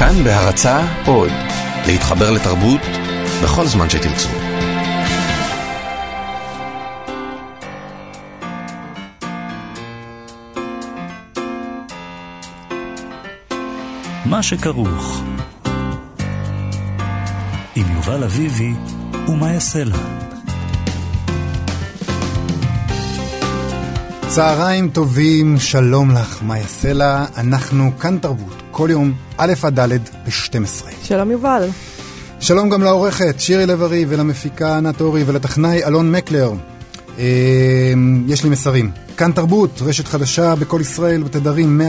כאן בהרצה עוד, להתחבר לתרבות בכל זמן שתרצו. מה שכרוך עם יובל אביבי ומה יעשה לה. צהריים טובים, שלום לך, מאיה סלע, אנחנו כאן תרבות, כל יום, א' עד ד' ב-12. שלום יובל. שלום גם לעורכת שירי לב-ארי ולמפיקה ענת אורי ולטכנאי אלון מקלר. אה, יש לי מסרים. כאן תרבות, רשת חדשה בכל ישראל בתדרים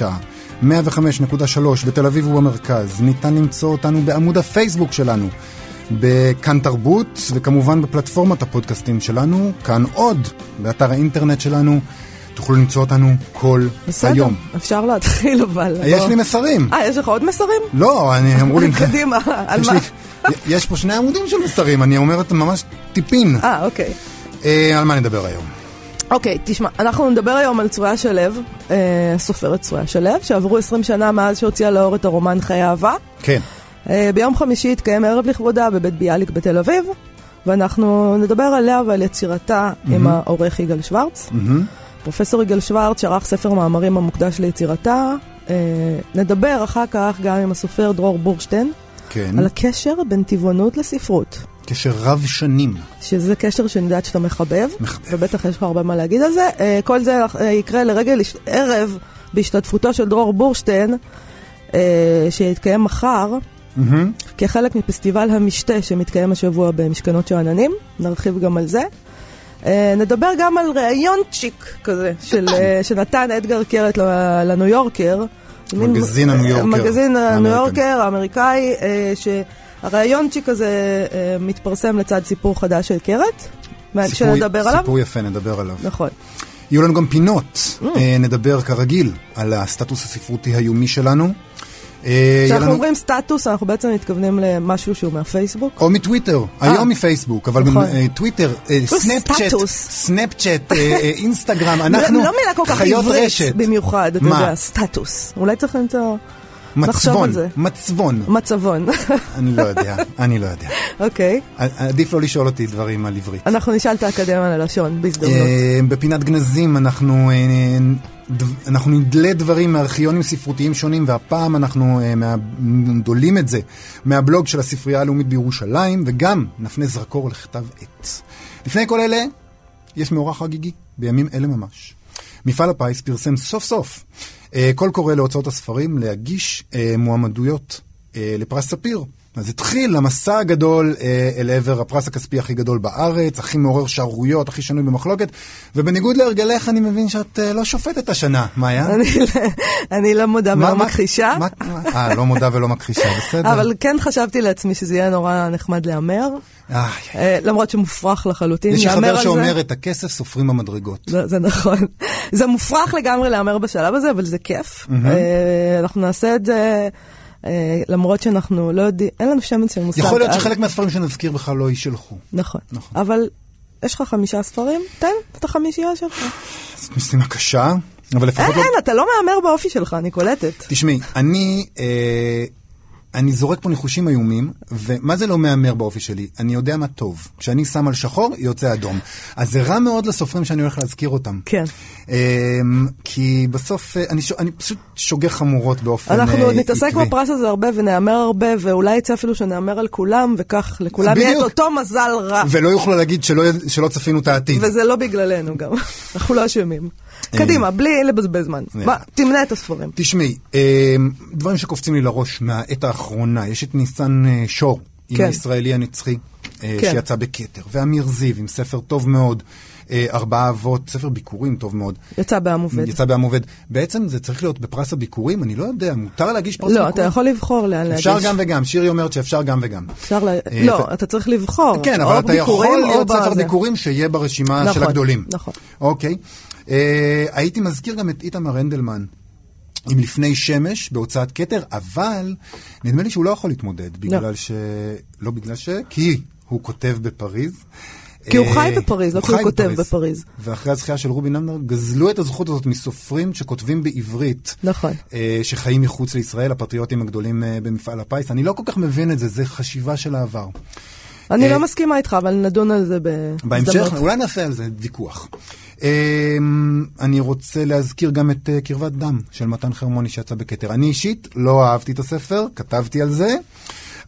104.9, 105.3 בתל אביב ובמרכז. ניתן למצוא אותנו בעמוד הפייסבוק שלנו. בכאן תרבות, וכמובן בפלטפורמת הפודקאסטים שלנו, כאן עוד, באתר האינטרנט שלנו. תוכלו למצוא אותנו כל בסדר, היום. אפשר להתחיל אבל. יש בוא. לי מסרים. אה, יש לך עוד מסרים? לא, אני אמרו לי... קדימה, על יש מה? לי- יש פה שני עמודים של מסרים, אני אומר את ממש טיפין. אה, אוקיי. אה, על מה נדבר היום? אוקיי, תשמע, אנחנו נדבר היום על צרויה שלו, אה, סופרת צרויה שלו, שעברו 20 שנה מאז שהוציאה לאור את הרומן חיי אהבה. כן. אה, ביום חמישי התקיים ערב לכבודה בבית ביאליק בתל אביב, ואנחנו נדבר עליה ועל יצירתה עם העורך יגאל שוורץ. מהמם. פרופסור יגאל שוורץ שערך ספר מאמרים המוקדש ליצירתה. אה, נדבר אחר כך גם עם הסופר דרור בורשטיין כן. על הקשר בין טבעונות לספרות. קשר רב שנים. שזה קשר שאני יודעת שאתה מחבב, מחבב. ובטח יש לך הרבה מה להגיד על זה. אה, כל זה אה, יקרה לרגל ערב בהשתתפותו של דרור בורשטיין, שיתקיים מחר, מהמם. כחלק מפסטיבל המשתה שמתקיים השבוע במשכנות שאננים, נרחיב גם על זה. אה, נדבר גם על ראיון צ'יק כזה, של, אה, שנתן אדגר קרת לניו יורקר. מגזין הניו יורקר. מגזין הניו. יורקר האמריקאי, אה, שהראיון צ'יק הזה מתפרסם לצד סיפור חדש של קרת. סיפור- שנדבר עליו? סיפור יפה, נדבר עליו. נכון. יהיו לנו גם פינות. Mm. נדבר כרגיל על הסטטוס הספרותי היומי שלנו. אה, כשאנחנו לנו- אומרים סטטוס, אנחנו בעצם מתכוונים למשהו שהוא מהפייסבוק. או מטוויטר, היום מפייסבוק, אבל נכון. אה, טוויטר, אה, סנאפצ'אט. סנאפצ'אט, אה, אה, אינסטגרם, אנחנו לא מילה כל כך חיות עברית רשת. במיוחד, אתה? יודע, סטטוס. אולי צריך למצוא מצבון. מצבון. מצבון. אני לא יודע, אני לא יודע. אוקיי. עדיף לא לשאול אותי דברים על עברית. אנחנו נשאל את האקדמיה ללשון בהזדמנות. אה, בפינת גנזים אנחנו, אה, אנחנו נדלה דברים מארכיונים ספרותיים שונים, והפעם אנחנו אה, דולים את זה מהבלוג של הספרייה הלאומית בירושלים, וגם נפנה זרקור לכתב עת. לפני כל אלה, יש מאורע חגיגי, בימים אלה ממש. מפעל הפיס פרסם סוף סוף קול קורא להוצאות הספרים להגיש אה, מועמדויות אה, לפרס ספיר. אז התחיל המסע הגדול אה, אל עבר הפרס הכספי הכי גדול בארץ, הכי מעורר שערוריות, הכי שנוי במחלוקת, ובניגוד להרגלך אני מבין שאת אה, לא שופטת השנה, מאיה? אני לא- לא מודה ולא מכחישה, אה, לא מודה ולא מכחישה, בסדר. אבל כן חשבתי לעצמי שזה יהיה נורא נחמד להמר, אה, למרות שמופרך לחלוטין יש להמר חבר על זה. שאומר את הכסף סופרים במדרגות. זה, זה נכון. זה מופרך לגמרי להמר בשלב הזה, אבל זה כיף. אנחנו נעשה את זה, למרות שאנחנו לא יודעים, אין לנו שמץ של מושג. יכול להיות שחלק מהספרים שנזכיר בכלל לא יישלחו. נכון. נכון. אבל יש לך חמישה ספרים? תן את החמישייה שלך. זו משימה קשה, אבל אין, לפחות לא... אין, אתה לא מהמר באופי שלך, אני קולטת. תשמעי, אני, אה, אני זורק פה ניחושים איומים, ומה זה לא מהמר באופי שלי? אני יודע מה טוב. כשאני שם על שחור, יוצא אדום. אז זה רע מאוד לסופרים שאני הולך להזכיר אותם. כן. אה, כי בסוף, אה, אני, ש... אני פשוט שוגה חמורות באופן אה, אנחנו עוד נתעסק עקבי. בפרס הזה הרבה ונהמר הרבה, ואולי יצא אפילו שנהמר על כולם, וכך לכולם יהיה את. אותו מזל רע. ולא יוכלו להגיד שלא, שלא צפינו את העתיד. וזה לא בגללנו גם, אנחנו לא אשמים. קדימה, בלי לבזבז זמן. מה, תמנה את הספרים. תשמעי, אה, דברים שקופצים לי לראש מהעת האחרונה, יש את ניסן אה, שור, עם כן. הישראלי הנצחי, אה, כן. שיצא בכתר, ואמיר זיו עם ספר טוב מאוד, אה, ארבעה אבות, ספר ביקורים טוב מאוד. יצא בעם עובד. יצא בעם עובד. בעצם זה צריך להיות בפרס הביקורים? אני לא יודע, מותר להגיש פרס ביקורים? לא, אתה יכול לבחור לאן להגיש. אפשר גם וגם, שירי אומרת שאפשר גם וגם. אפשר ל... אה, לא, אתה- אתה צריך לבחור. כן, אבל אתה יכול להיות ספר בזה. ביקורים שיהיה ברשימה של נכון, הגדולים. נכון. אוקיי. אה, הייתי מזכיר גם את איתמר הנדלמן. עם לפני שמש בהוצאת כתר, אבל נדמה לי שהוא לא יכול להתמודד, בגלל ש... לא בגלל ש... כי הוא כותב בפריז. כי הוא אה, חי בפריז, לא כי הוא כותב בפריז. ואחרי הזכייה של רובי נמדר, גזלו את הזכות הזאת מסופרים שכותבים בעברית. נכון. אה, שחיים מחוץ לישראל, הפטריוטים הגדולים אה, במפעל הפיס. אני לא כל כך מבין את זה, זה חשיבה של העבר. אני אה, לא מסכימה איתך, אבל נדון על זה בהמשך, בהזדמנות. אולי נעשה על זה ויכוח. אה, אני רוצה להזכיר גם את אה, קרבת דם של מתן חרמוני שיצא בכתר. אני אישית לא אהבתי את הספר, כתבתי על זה.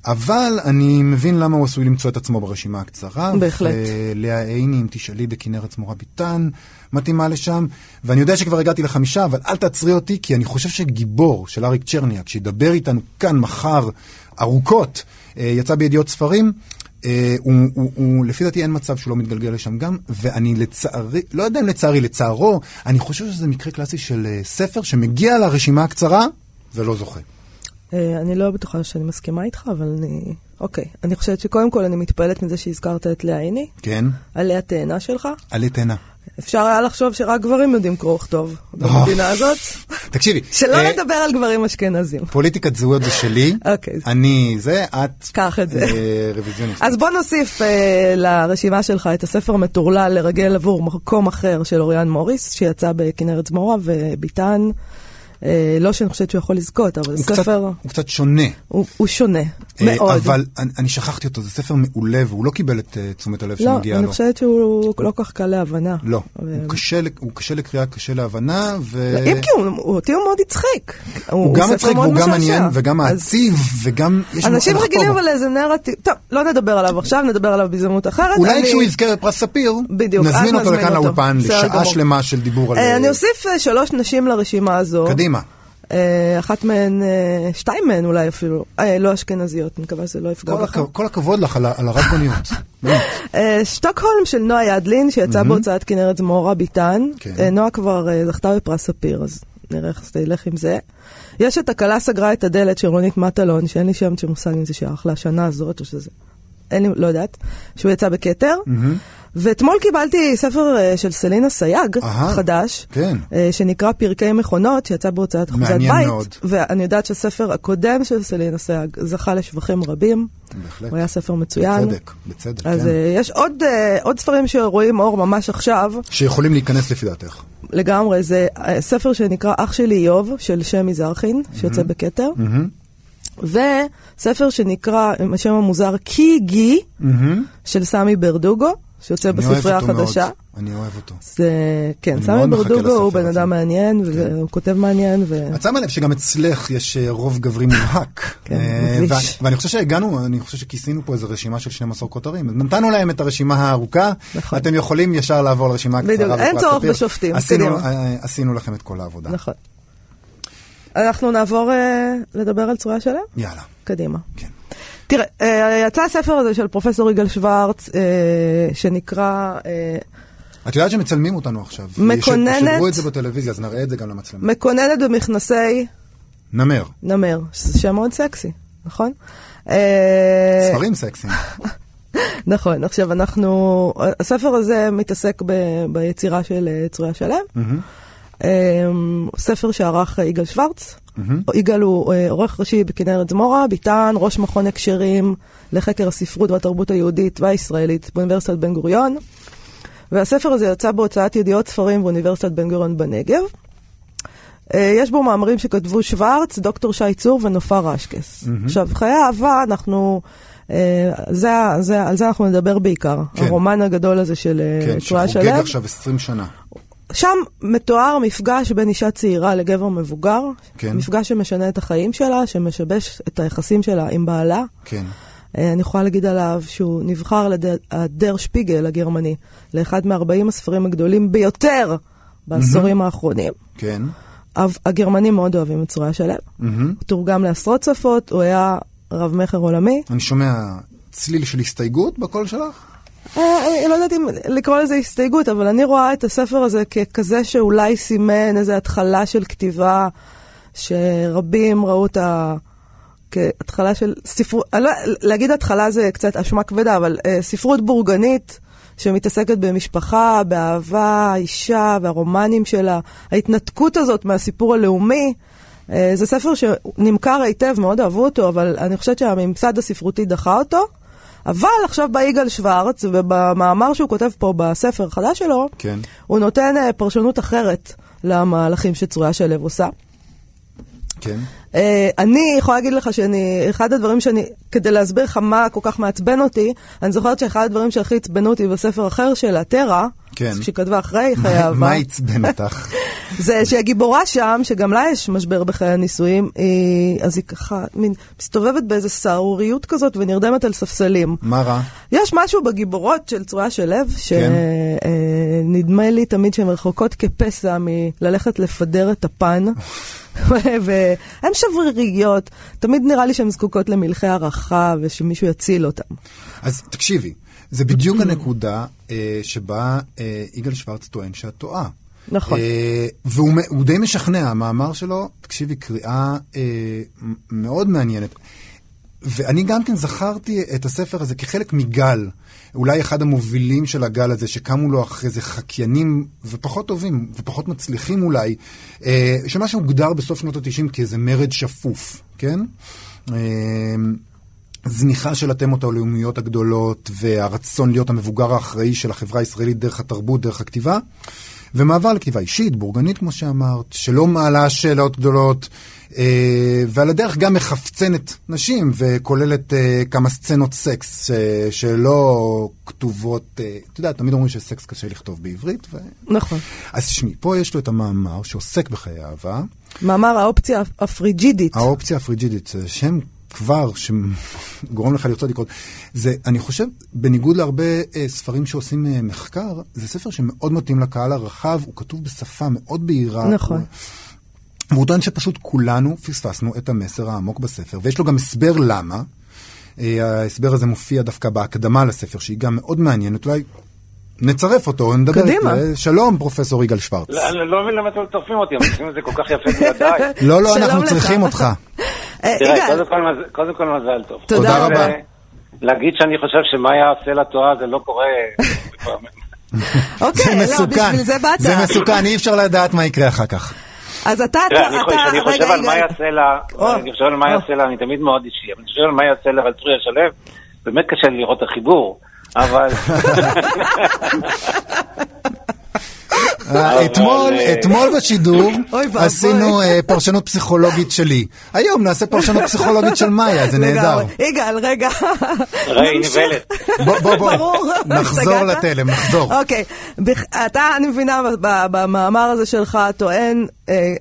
אבל אני מבין למה הוא עשוי למצוא את עצמו ברשימה הקצרה. בהחלט. ולאה עיני, אם תשאלי בכנרת זמורה ביטן, מתאימה לשם. ואני יודע שכבר הגעתי לחמישה, אבל אל תעצרי אותי, כי אני חושב שגיבור של אריק צ'רניאק, שידבר איתנו כאן מחר ארוכות, אה, יצא בידיעות ספרים. אה, הוא, הוא, הוא, לפי דעתי אין מצב שהוא לא מתגלגל לשם גם, ואני לצערי, לא יודע אם לצערי, לצערו, אני חושב שזה מקרה קלאסי של אה, ספר שמגיע לרשימה הקצרה ולא זוכה. אה, אני לא בטוחה שאני מסכימה איתך, אבל אני... אוקיי. אני חושבת שקודם כל אני מתפעלת מזה שהזכרת את לאה עיני, כן? עלי התאנה שלך. עלה תאנה. אפשר היה לחשוב שרק גברים יודעים קרוא וכתוב במדינה הזאת. תקשיבי. שלא אה, נדבר על גברים אשכנזים. פוליטיקת זהויות זה שלי. אוקיי. אני זה, את קח את זה. אה, רוויזיוניסט. אז בוא נוסיף אה, לרשימה שלך את הספר המטורלל לרגל עבור מקום אחר של אוריאן מוריס, שיצא בכנרת זמורה וביטן. אה, לא שאני חושבת שהוא יכול לזכות, אבל הוא קצת- ספר, הוא קצת שונה. הוא הוא שונה, אה, מאוד. אבל אני אני שכחתי אותו, זה ספר מעולה, והוא לא קיבל את אה, תשומת הלב לא, שמגיעה אני לו. חושבת שהוא לא כל כך קל להבנה. לא, ו- הוא קשה הוא קשה לקריאה, קשה להבנה, ו... אם כי הוא, הוא- אותי הוא מאוד הצחיק. הוא גם ספר מצחיק והוא גם. מעניין וגם אז מעציב וגם יש מה אנשים רגילים בו. אבל לאיזה נרטיב, טוב, לא נדבר עליו עכשיו, נדבר עליו בהזדמנות אחרת. אולי אני- כשהוא יזכה בפרס ספיר, אז נזמין אותו לכאן. לאולפן לשעה. שלמה של דיבור על... אה, אני אוסיף שלוש נשים לרשימה הזו. קדימה. אה, אחת מהן, אה, שתיים מהן אולי אפילו, אה, לא אשכנזיות, אני מקווה שזה לא יפגע בך. כל הכבוד לך על הרבגוניות. שטוקהולם של נועה ידלין, שיצא בהוצאת כנרת זמורה ביטן. כן. נועה כבר זכתה בפרס ספיר, אז נראה איך זה ילך עם זה. יש את הכלה סגרה את הדלת של רונית מטלון, שאין לי שם מושג אם זה שייך לשנה הזאת או שזה... אין לי, לא יודעת, שהוא יצא בכתר. ואתמול קיבלתי ספר אה, של סלינה סייג, אהה, חדש, כן. אה, שנקרא פרקי מכונות, שיצא בהוצאת אחוזת מעניין בית. מאוד. ואני יודעת שהספר הקודם של סלינה סייג זכה לשבחים רבים. בהחלט. הוא היה ספר מצוין. בצדק, בצדק, אז כן. אה, יש עוד, אה, עוד ספרים שרואים אור ממש עכשיו, שיכולים להיכנס לפי דעתך. לגמרי, זה אה, ספר שנקרא אח שלי איוב, של שמי זרחין, שיוצא בכתר, וספר שנקרא, עם השם המוזר, קיגי, של סמי ברדוגו, שיוצא בספרייה מאוד. החדשה. אני אוהב אותו. זה, כן, סמי מאוד ברדוגו הוא בן. אדם מעניין, והוא כותב מעניין, ו... את שמה לב שגם אצלך יש אה, רוב גברי מובהק. כן, אה, מביש. ואני- חושב שהגענו, אני חושב שכיסינו פה איזו רשימה של 12 כותרים. נתנו להם את הרשימה הארוכה, נכון. אתם יכולים ישר לעבור לרשימה הקצרה. בדיוק, אין צורך. בשופטים, עשינו-. אה, עשינו לכם את כל העבודה. נכון. אנחנו נעבור לדבר על צרויה שלם? יאללה, קדימה. כן. תראה, אה, יצא הספר הזה של פרופסור יגאל שוורץ, אה, שנקרא אה, את יודעת שמצלמים אותנו עכשיו. מקוננת. שידרו את זה בטלוויזיה, אז נראה את זה גם למצלמה. מקוננת במכנסי נמר, נמר, שם מאוד סקסי, נכון? ספרים סקסיים. נכון, עכשיו אנחנו, הספר הזה מתעסק ב, ביצירה של צרויה שלם. אה, ספר שערך יגאל שוורץ. יגאל הוא אה, עורך ראשי בכנרת זמורה, ביטן, ראש מכון הקשרים לחקר הספרות והתרבות היהודית והישראלית באוניברסיטת בן גוריון. והספר הזה יצא בהוצאת ידיעות ספרים באוניברסיטת בן גוריון בנגב. אה, יש בו מאמרים שכתבו שוורץ, דוקטור שי צור ונופר רשקס. עכשיו, חיי אהבה, אנחנו... אה, זה, זה, על זה אנחנו נדבר בעיקר, כן. הרומן הגדול הזה של כן, שחוגג שלם. עכשיו 20 שנה. שם מתואר מפגש בין אישה צעירה לגבר מבוגר, כן. מפגש שמשנה את החיים שלה, שמשבש את היחסים שלה עם בעלה. כן. אה, אני יכולה להגיד עליו שהוא נבחר על ידי הדר שפיגל הגרמני לאחד מ-40 הספרים הגדולים ביותר בעשורים האחרונים. כן. הגרמנים מאוד אוהבים את צרויה שלם. מהמם. הוא תורגם לעשרות שפות, הוא היה רב מכר עולמי. אני שומע צליל של הסתייגות בקול שלך? אה, אני לא יודעת אם לקרוא לזה הסתייגות, אבל אני רואה את הספר הזה ככזה שאולי סימן איזו התחלה של כתיבה, שרבים ראו אותה כהתחלה של ספרות, אני לא, להגיד התחלה זה קצת אשמה כבדה, אבל אה, ספרות בורגנית שמתעסקת במשפחה, באהבה, האישה והרומנים שלה, ההתנתקות הזאת מהסיפור הלאומי. אה, זה ספר שנמכר היטב, מאוד אהבו אותו, אבל אני חושבת שהממסד הספרותי דחה אותו. אבל עכשיו בא יגאל שוורץ, ובמאמר שהוא כותב פה בספר החדש שלו, כן. הוא נותן אה, פרשנות אחרת למהלכים שצרויה שלו עושה. כן. Uh, אני יכולה להגיד לך שאני, אחד הדברים שאני, כדי להסביר לך מה כל כך מעצבן אותי, אני זוכרת שאחד הדברים שהכי עצבנו אותי בספר אחר שלה, טרה, כן. שהיא כתבה אחרי חיי אהבה, מה עצבן אותך? זה שהגיבורה שם, שגם לה יש משבר בחיי הנישואים, אז היא ככה, מין, מסתובבת באיזה סהרוריות כזאת ונרדמת על ספסלים. מה רע? יש משהו בגיבורות של צרויה של לב, כן. שנדמה לי תמיד שהן רחוקות כפסע מללכת לפדר את הפן. והן שבריריות, תמיד נראה לי שהן זקוקות למלכי הערכה ושמישהו יציל אותן. אז תקשיבי, זה בדיוק הנקודה אה, שבה אה, יגאל שוורץ טוען שאת טועה. נכון. אה, והוא די משכנע, המאמר שלו, תקשיבי, קריאה אה, מאוד מעניינת. ואני גם כן זכרתי את הספר הזה כחלק מגל, אולי אחד המובילים של הגל הזה, שקמו לו אחרי זה חקיינים ופחות טובים, ופחות מצליחים אולי, אה, שמה שהוגדר בסוף שנות ה-90 כאיזה מרד שפוף, כן? אה, זניחה של התמות הלאומיות הגדולות והרצון להיות המבוגר האחראי של החברה הישראלית דרך התרבות, דרך הכתיבה, ומעבר לכתיבה אישית, בורגנית כמו שאמרת, שלא מעלה שאלות גדולות, אה, ועל הדרך גם מחפצנת נשים וכוללת אה, כמה סצנות סקס אה, שלא כתובות, אה, אתה יודע, תמיד אומרים שסקס קשה לכתוב בעברית. ו... נכון. אז תשמעי, פה יש לו את המאמר שעוסק בחיי אהבה. מאמר האופציה הפריג'ידית. האופציה הפריג'ידית, שם כבר שגורם לך לרצות לקרוא. זה, אני חושב, בניגוד להרבה אה, ספרים שעושים אה, מחקר, זה ספר שמאוד מתאים לקהל הרחב, הוא כתוב בשפה מאוד בהירה. נכון. הוא, והוא טוען שפשוט כולנו פספסנו את המסר העמוק בספר, ויש לו גם הסבר למה. אה, ההסבר הזה מופיע דווקא בהקדמה לספר, שהיא גם מאוד מעניינת, אולי נצרף אותו, נדבר. קדימה. איתו. שלום, פרופסור יגאל שוורץ. לא, אני לא מבין למה אתם מצרפים אותי, הם עושים את זה כל כך יפה בלעדיי. לא, לא, אנחנו. צריכים אותך. אה, תראה, יגאל, קודם כל מזל טוב. תודה רבה. ו- להגיד שאני חושב שמה יעשה לתועה זה לא קורה. אוקיי, זה לא, מסוכן, בשביל זה באת. זה מסוכן, אי אפשר לדעת מה יקרה אחר כך. אז אתה, תראה, אתה, אני חושב- אני רגע, חושב על מה. יעשה לה, אני חושב על מה. יעשה לה, אני תמיד מאוד אישי, אבל אני חושב על מה יעשה לה רצוי השלו, באמת קשה לי לראות את החיבור, אבל... אה, אתמול, אה, אתמול בשידור. עשינו אה, פרשנות פסיכולוגית שלי. היום נעשה פרשנות פסיכולוגית של מאיה, זה נהדר. יגאל, רגע. ראי. נבלת. בוא, בוא. נחזור? לתלם, נחזור. אוקיי, אתה, אני מבינה, במאמר הזה שלך טוען,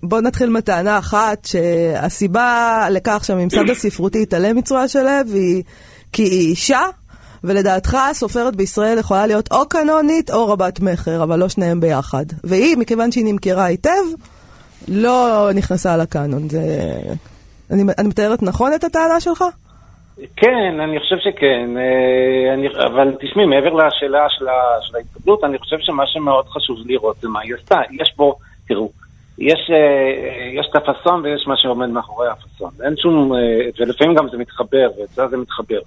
בוא נתחיל מטענה אחת, שהסיבה לכך שהממסד הספרותי התעלם מצרויה של לב היא כי היא אישה, ולדעתך סופרת בישראל יכולה להיות או קנונית או רבת מכר, אבל לא שניהם ביחד. והיא, מכיוון שהיא נמכרה היטב, לא נכנסה לקאנון. זה... אני, אני מתארת נכון את הטענה שלך? כן, אני חושב שכן, אה, אני, אבל תשמעי, מעבר לשאלה של, של ההתקבלות, אני חושב שמה שמאוד חשוב לראות זה מה היא עשתה. יש פה, תראו, יש, אה, יש את הפאסון ויש מה שעומד מאחורי הפאסון. אין שום, אה, ולפעמים גם זה מתחבר, ואצלה זה מתחבר.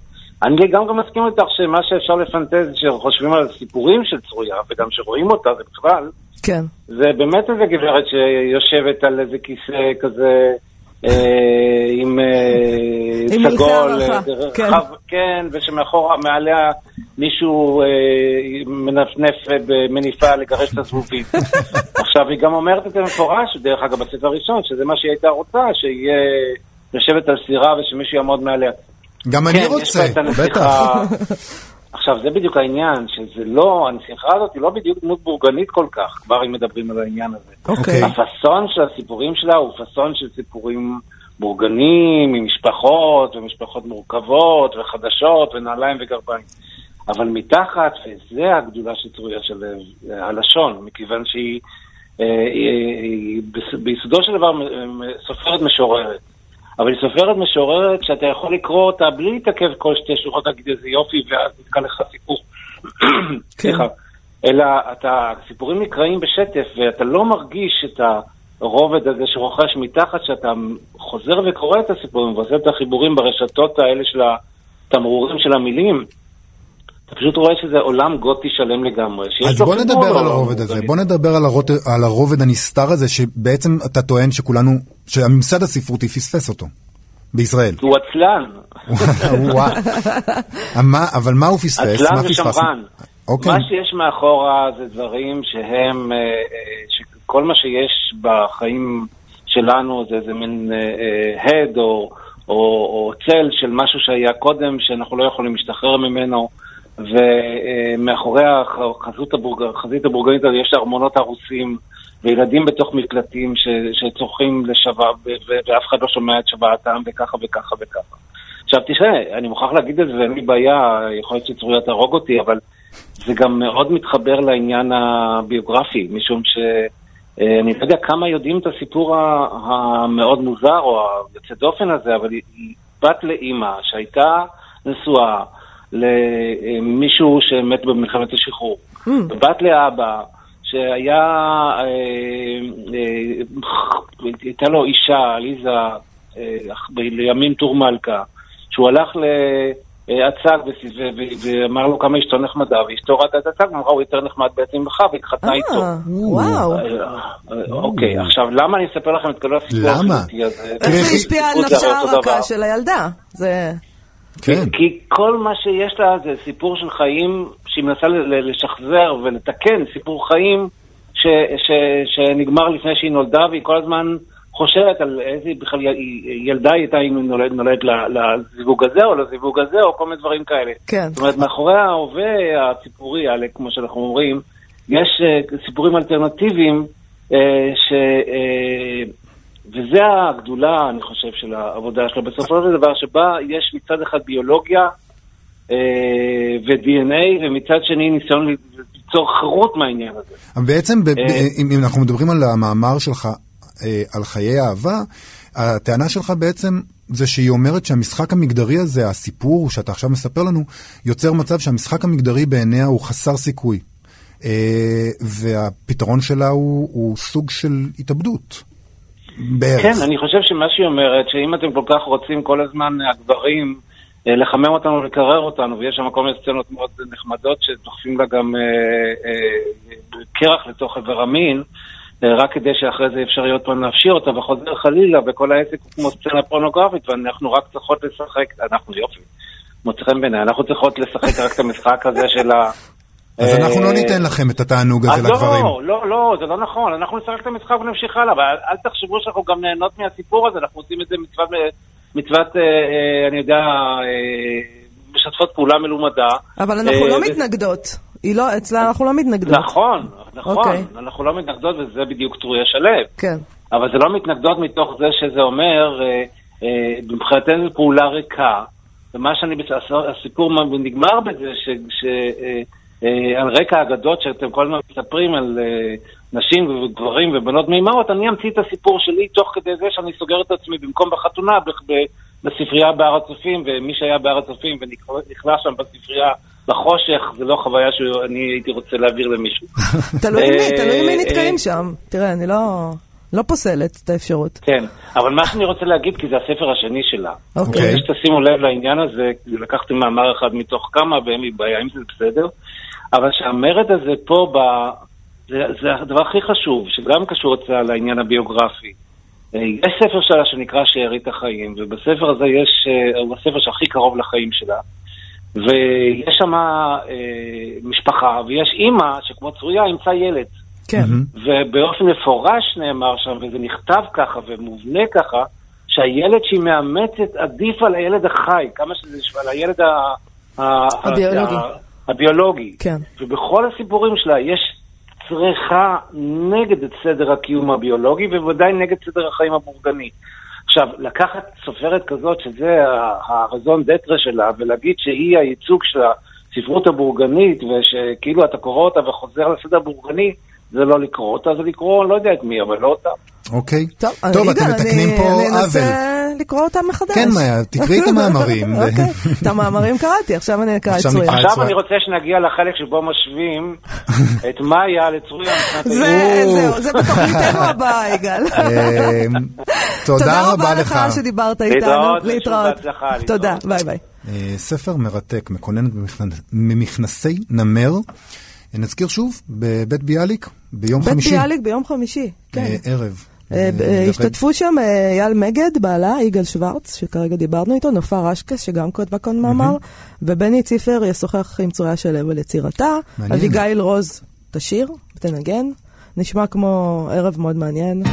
אני לגמרי מסכים איתך שמה שאפשר לפנטז, שחושבים על סיפורים של צרויה, וגם שרואים אותה, זה בכלל, כן. זה באמת איזה גברת שיושבת על איזה כיסא כזה אה, עם אה, סגול, אה, כן. כן, ושמאחורה, מעליה מישהו אה, מנפנף במניפה לגרש את הזבובים. עכשיו, היא גם אומרת את זה מפורש, דרך אגב, בספר הראשון, שזה מה שהיא הייתה רוצה, שיהיה יושבת על סירה ושמישהו יעמוד מעליה. גם אני כן, רוצה, את הנסיכה. בטח. עכשיו, זה בדיוק העניין, שזה לא, הנסיכה הזאת היא לא בדיוק דמות בורגנית כל כך, כבר אם מדברים על העניין הזה. אוקיי. הפאסון של הסיפורים שלה הוא פאסון של סיפורים בורגנים, עם משפחות, ומשפחות מורכבות, וחדשות, ונעליים וגרביים. אבל מתחת, וזה הגדולה של אה, הלשון, מכיוון שהיא אה, בס- ביסודו של דבר אה, סופרת משוררת. אבל היא סופרת משוררת שאתה יכול לקרוא אותה בלי להתעכב כל שתי שורות, להגיד איזה יופי, ואז נתקע לך סיפור. סליחה. אלא אתה, הסיפורים נקראים בשטף, ואתה לא מרגיש את הרובד הזה שרוכש מתחת, שאתה חוזר וקורא את הסיפורים ועושה את החיבורים ברשתות האלה של התמרורים של המילים. אתה פשוט רואה שזה עולם גותי שלם לגמרי. אז בוא נדבר על הרובד הזה. בוא נדבר על הרובד הנסתר הזה, שבעצם אתה טוען שכולנו, שהממסד הספרותי פספס אותו. בישראל. הוא עצלן. אבל מה הוא פספס? עצלן? ושמרן. אוקיי. מה שיש מאחורה זה דברים שהם, אה, אה, שכל מה שיש בחיים שלנו זה איזה מין הד או, או, או צל של משהו שהיה קודם, שאנחנו לא יכולים להשתחרר ממנו, ומאחורי החזות הבורג, החזית הבורגנית הזו יש ארמונות הרוסים. וילדים בתוך מקלטים ש, שצורכים ו- ואף אחד לא שומע את שוועתם, וככה וככה וככה. עכשיו תראה, אני מוכרח להגיד את זה ואין לי בעיה, יכול להיות שצריך להרוג אותי, אבל זה גם מאוד מתחבר לעניין הביוגרפי, משום שאני לא יודע כמה יודעים את הסיפור המאוד מוזר או היוצא דופן הזה, אבל היא בת לאימא שהייתה נשואה למישהו שמת במלחמת השחרור, ובת לאבא שהיה, אה, אה, הייתה לו אישה, עליזה, אה, לימים טור מלכה, שהוא הלך להצג ו- ואמר לו כמה אשתו נחמדה, ואשתו ראתה את הצג, אמרה הוא יותר נחמד בעצם ממך, והתחתנה איתו. אה, וואו. אה, אה, אוקיי, עכשיו למה אני אספר לכם את כל הסיפור למה? הזה? איך תראי, זה השפיע על נפשה הרכה. של הילדה? זה... כן. כי כל מה שיש לה זה סיפור של חיים שהיא מנסה לשחזר ולתקן סיפור חיים ש, ש, שנגמר לפני שהיא נולדה והיא כל הזמן חושבת על איזה בכלל ילדה היא הייתה אם היא נולדת נולד לזיווג הזה או לזיווג הזה או כל מיני דברים כאלה. כן. זאת אומרת, מאחורי ההווה הציבורי, האלה, כמו שאנחנו אומרים, יש uh, סיפורים אלטרנטיביים uh, ש... וזה הגדולה, אני חושב, של העבודה שלו. בסופו של דבר, שבה יש מצד אחד ביולוגיה אה, ו-DNA, ומצד שני ניסיון ליצור חירות מהעניין הזה. אבל בעצם, אה. אם אם אנחנו מדברים על המאמר שלך אה, על חיי אהבה, הטענה שלך בעצם זה שהיא אומרת שהמשחק המגדרי הזה, הסיפור שאתה עכשיו מספר לנו, יוצר מצב שהמשחק המגדרי בעיניה הוא חסר סיכוי. אה, והפתרון שלה הוא, הוא סוג של התאבדות. בערך. כן, אני חושב שמה שהיא אומרת, שאם אתם כל כך רוצים כל הזמן, הגברים, אה, לחמם אותנו ולקרר אותנו, ויש שם כל מיני סצנות מאוד נחמדות שדוחפים לה גם אה, אה, קרח לתוך איבר המין, אה, רק כדי שאחרי זה אפשר יהיה עוד פעם להפשיר אותה, וחוזר חלילה, וכל העסק הוא כמו סצנה פורנוגרפית, ואנחנו רק צריכות לשחק, אנחנו יופי, מוצא חן בעיניי, אנחנו צריכות לשחק רק את המשחק הזה של ה... אז אנחנו לא אה, ניתן לכם את התענוג הזה לגברים. לא, לא, לא, זה לא נכון. אנחנו נשחק את המשחק ונמשיך הלאה, אבל אל תחשבו שאנחנו גם נהנות מהסיפור הזה, אנחנו עושים את זה מצוות, אה, אה, אני יודע, אה, משתפות פעולה מלומדה. אבל אנחנו אה, לא מתנגדות. היא לא, אצלה אנחנו לא מתנגדות. נכון, נכון, אוקיי. אנחנו לא מתנגדות וזה בדיוק טרויה שלו. כן. אבל זה לא מתנגדות מתוך זה שזה אומר, אה, אה, מבחינתנו זו פעולה ריקה. ומה שאני, הסיפור נגמר בזה ש... ש אה, אה, על רקע האגדות שאתם כל הזמן מספרים על אה, נשים וגברים ובנות מימרות, אני אמציא את הסיפור שלי תוך כדי זה שאני סוגר את עצמי במקום בחתונה בספרייה בהר הצופים, ומי שהיה בהר הצופים ונכנס שם בספרייה בחושך, זה לא חוויה שאני הייתי רוצה להעביר למישהו. תלוי אה, מי, תלוי מי נתקעים אה, שם. תראה, אני לא... לא פוסלת את האפשרות. כן, אבל מה שאני רוצה להגיד, כי זה הספר השני שלה. אוקיי. רוצה שתשימו לב לעניין הזה, לקחתי מאמר אחד מתוך כמה, ואין לי בעיה עם זה בסדר. אבל שהמרד הזה פה, ב... זה, זה הדבר הכי חשוב, שגם קשור אצלה לעניין הביוגרפי. אה, יש ספר שלה שנקרא שארית החיים, ובספר הזה יש, אה, הוא הספר שהכי קרוב לחיים שלה. ויש שם אה, משפחה, ויש אימא שכמו צרויה אימצה ילד. כן. ובאופן מפורש נאמר שם, וזה נכתב ככה ומובנה ככה, שהילד שהיא מאמצת עדיף על הילד החי, כמה שזה, על הילד ה... ה- הביולוגי. הביולוגי. כן. ובכל הסיפורים שלה יש צריכה נגד את סדר הקיום הביולוגי, ובוודאי נגד סדר החיים הבורגני. עכשיו, לקחת סופרת כזאת, שזה הרזון דטרה שלה, ולהגיד שהיא הייצוג של הספרות הבורגנית, ושכאילו אתה קורא אותה וחוזר לסדר הבורגני, זה לא לקרוא אותה, זה לקרוא, לא יודע את מי, אבל לא אותה. אוקיי. טוב, טוב, אתם מתקנים פה אני עוול. לקרוא אותם מחדש. כן, מאיה, תקראי את המאמרים. אוקיי, את המאמרים קראתי, עכשיו אני אקרא את צרויה. עכשיו. אני רוצה שנגיע לחלק שבו משווים את מאיה לצרויה. זהו, זה בתוכניתנו הבאה, יגאל. אמ, תודה רבה לך. שדיברת איתנו. להתראות. תודה, ביי ביי. אה, ספר מרתק, מקוננת ממכנסי נמר. אה, נזכיר שוב, בבית ביאליק, ביום בית חמישי. ביאליק ביום חמישי, כן. אה, ערב. אה, השתתפו שם אה, אייל מגד, בעלה, יגאל שוורץ, שכרגע דיברנו איתו, נופר אשקס, שגם כתבה כאן מאמר, ובני ציפר ישוחח עם צרויה שלו על יצירתה. אביגיל רוז תשיר ותנגן, נשמע כמו ערב מאוד מעניין.